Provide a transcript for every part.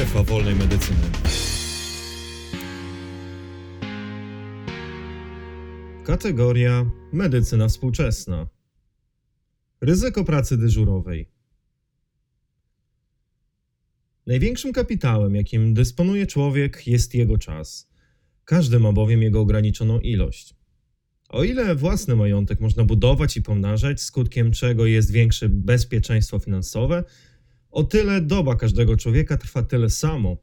Strefa wolnej medycyny. Kategoria medycyna współczesna. Ryzyko pracy dyżurowej. Największym kapitałem, jakim dysponuje człowiek, jest jego czas. Każdy ma bowiem jego ograniczoną ilość. O ile własny majątek można budować i pomnażać, skutkiem czego jest większe bezpieczeństwo finansowe, o tyle doba każdego człowieka trwa tyle samo,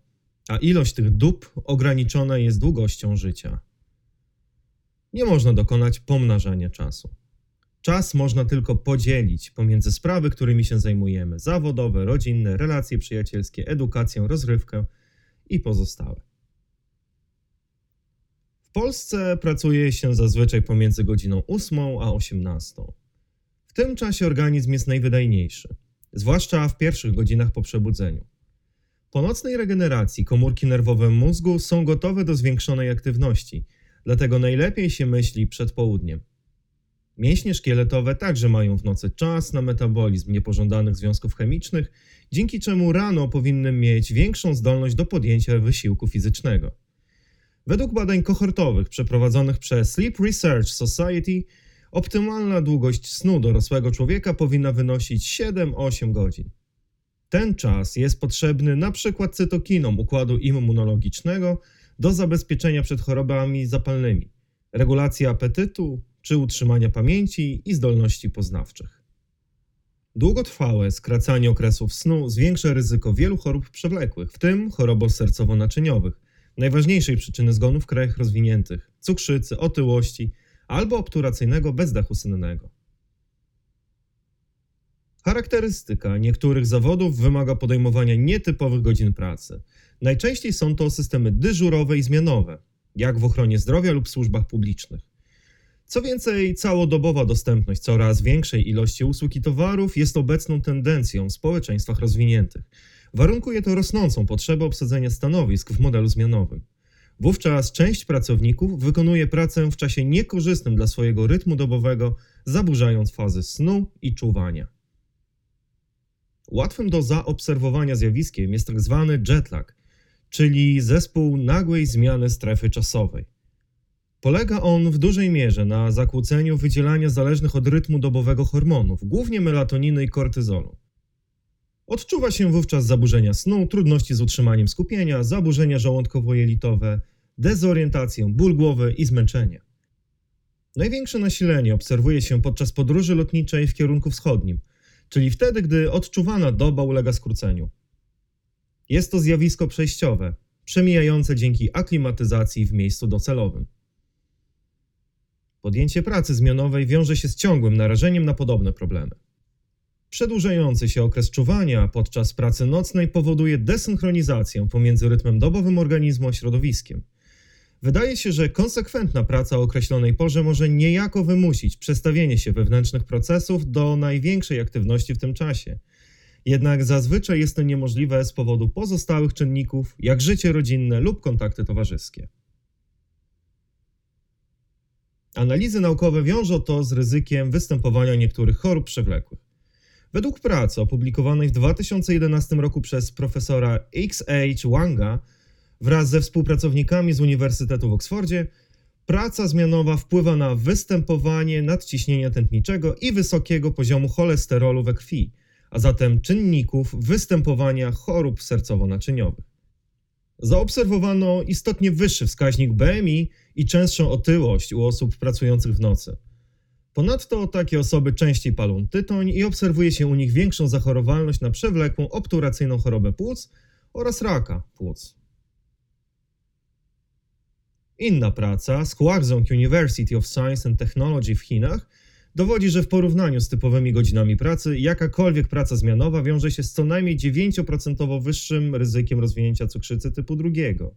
a ilość tych dóbr ograniczona jest długością życia. Nie można dokonać pomnażania czasu. Czas można tylko podzielić pomiędzy sprawy, którymi się zajmujemy zawodowe, rodzinne, relacje przyjacielskie, edukację, rozrywkę i pozostałe. W Polsce pracuje się zazwyczaj pomiędzy godziną 8 a 18. W tym czasie organizm jest najwydajniejszy, zwłaszcza w pierwszych godzinach po przebudzeniu. Po nocnej regeneracji komórki nerwowe mózgu są gotowe do zwiększonej aktywności, dlatego najlepiej się myśli przed południem. Mięśnie szkieletowe także mają w nocy czas na metabolizm niepożądanych związków chemicznych, dzięki czemu rano powinny mieć większą zdolność do podjęcia wysiłku fizycznego. Według badań kohortowych przeprowadzonych przez Sleep Research Society, optymalna długość snu dorosłego człowieka powinna wynosić 7-8 godzin. Ten czas jest potrzebny przykład cytokinom układu immunologicznego do zabezpieczenia przed chorobami zapalnymi, regulacji apetytu czy utrzymania pamięci i zdolności poznawczych. Długotrwałe skracanie okresów snu zwiększa ryzyko wielu chorób przewlekłych, w tym chorób sercowo-naczyniowych, najważniejszej przyczyny zgonu w krajach rozwiniętych, cukrzycy, otyłości albo obturacyjnego bezdachu sennego. Charakterystyka niektórych zawodów wymaga podejmowania nietypowych godzin pracy. Najczęściej są to systemy dyżurowe i zmianowe, jak w ochronie zdrowia lub służbach publicznych. Co więcej, całodobowa dostępność coraz większej ilości usług i towarów jest obecną tendencją w społeczeństwach rozwiniętych. Warunkuje to rosnącą potrzebę obsadzenia stanowisk w modelu zmianowym. Wówczas część pracowników wykonuje pracę w czasie niekorzystnym dla swojego rytmu dobowego, zaburzając fazy snu i czuwania. Łatwym do zaobserwowania zjawiskiem jest tzw. Tak jetlag, czyli zespół nagłej zmiany strefy czasowej. Polega on w dużej mierze na zakłóceniu wydzielania zależnych od rytmu dobowego hormonów, głównie melatoniny i kortyzolu. Odczuwa się wówczas zaburzenia snu, trudności z utrzymaniem skupienia, zaburzenia żołądkowo-jelitowe, dezorientację, ból głowy i zmęczenie. Największe nasilenie obserwuje się podczas podróży lotniczej w kierunku wschodnim, czyli wtedy, gdy odczuwana doba ulega skróceniu. Jest to zjawisko przejściowe, przemijające dzięki aklimatyzacji w miejscu docelowym. Podjęcie pracy zmianowej wiąże się z ciągłym narażeniem na podobne problemy. Przedłużający się okres czuwania podczas pracy nocnej powoduje desynchronizację pomiędzy rytmem dobowym organizmu a środowiskiem. Wydaje się, że konsekwentna praca o określonej porze może niejako wymusić przestawienie się wewnętrznych procesów do największej aktywności w tym czasie. Jednak zazwyczaj jest to niemożliwe z powodu pozostałych czynników, jak życie rodzinne lub kontakty towarzyskie. Analizy naukowe wiążą to z ryzykiem występowania niektórych chorób przewlekłych. Według pracy opublikowanej w 2011 roku przez profesora X.H. Wanga wraz ze współpracownikami z Uniwersytetu w Oksfordzie, praca zmianowa wpływa na występowanie nadciśnienia tętniczego i wysokiego poziomu cholesterolu we krwi, a zatem czynników występowania chorób sercowo-naczyniowych. Zaobserwowano istotnie wyższy wskaźnik BMI i częstszą otyłość u osób pracujących w nocy. Ponadto takie osoby częściej palą tytoń i obserwuje się u nich większą zachorowalność na przewlekłą obturacyjną chorobę płuc oraz raka płuc. Inna praca z University of Science and Technology w Chinach dowodzi, że w porównaniu z typowymi godzinami pracy, jakakolwiek praca zmianowa wiąże się z co najmniej 9% wyższym ryzykiem rozwinięcia cukrzycy typu drugiego.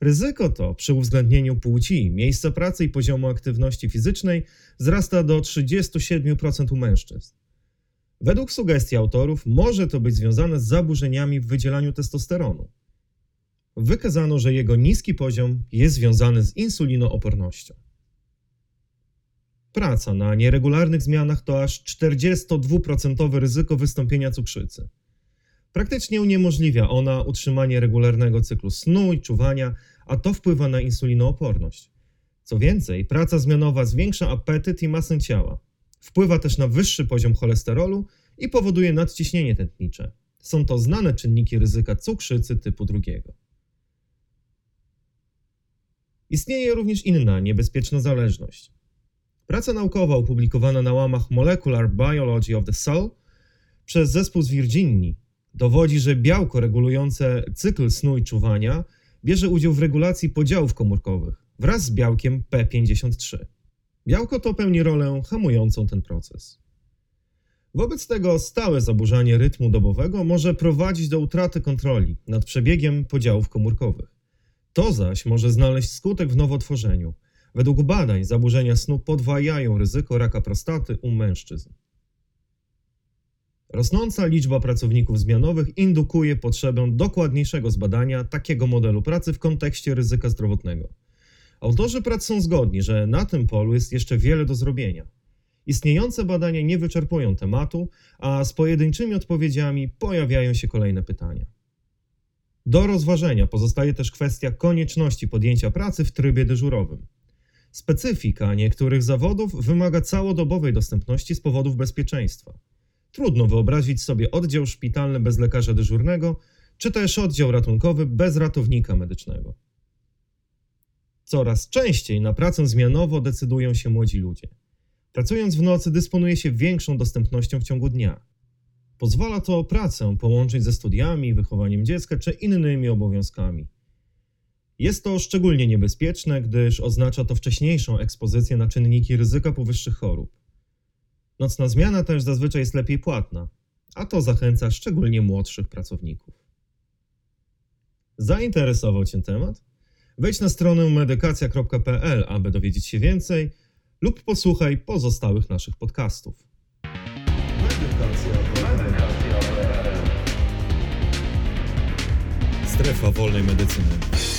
Ryzyko to przy uwzględnieniu płci, miejsca pracy i poziomu aktywności fizycznej wzrasta do 37% u mężczyzn. Według sugestii autorów może to być związane z zaburzeniami w wydzielaniu testosteronu. Wykazano, że jego niski poziom jest związany z insulinoopornością. Praca na nieregularnych zmianach to aż 42% ryzyko wystąpienia cukrzycy. Praktycznie uniemożliwia ona utrzymanie regularnego cyklu snu i czuwania, a to wpływa na insulinooporność. Co więcej, praca zmianowa zwiększa apetyt i masę ciała. Wpływa też na wyższy poziom cholesterolu i powoduje nadciśnienie tętnicze. Są to znane czynniki ryzyka cukrzycy typu drugiego. Istnieje również inna niebezpieczna zależność. Praca naukowa opublikowana na łamach Molecular Biology of the Cell przez zespół z Virginii dowodzi, że białko regulujące cykl snu i czuwania bierze udział w regulacji podziałów komórkowych wraz z białkiem P53. Białko to pełni rolę hamującą ten proces. Wobec tego stałe zaburzanie rytmu dobowego może prowadzić do utraty kontroli nad przebiegiem podziałów komórkowych. To zaś może znaleźć skutek w nowotworzeniu. Według badań zaburzenia snu podwajają ryzyko raka prostaty u mężczyzn. Rosnąca liczba pracowników zmianowych indukuje potrzebę dokładniejszego zbadania takiego modelu pracy w kontekście ryzyka zdrowotnego. Autorzy prac są zgodni, że na tym polu jest jeszcze wiele do zrobienia. Istniejące badania nie wyczerpują tematu, a z pojedynczymi odpowiedziami pojawiają się kolejne pytania. Do rozważenia pozostaje też kwestia konieczności podjęcia pracy w trybie dyżurowym. Specyfika niektórych zawodów wymaga całodobowej dostępności z powodów bezpieczeństwa. Trudno wyobrazić sobie oddział szpitalny bez lekarza dyżurnego, czy też oddział ratunkowy bez ratownika medycznego. Coraz częściej na pracę zmianowo decydują się młodzi ludzie. Pracując w nocy dysponuje się większą dostępnością w ciągu dnia. Pozwala to pracę połączyć ze studiami, wychowaniem dziecka czy innymi obowiązkami. Jest to szczególnie niebezpieczne, gdyż oznacza to wcześniejszą ekspozycję na czynniki ryzyka powyższych chorób. Nocna zmiana też zazwyczaj jest lepiej płatna, a to zachęca szczególnie młodszych pracowników. Zainteresował Cię temat? Wejdź na stronę medykacja.pl, aby dowiedzieć się więcej lub posłuchaj pozostałych naszych podcastów. Strefa wolnej medycyny.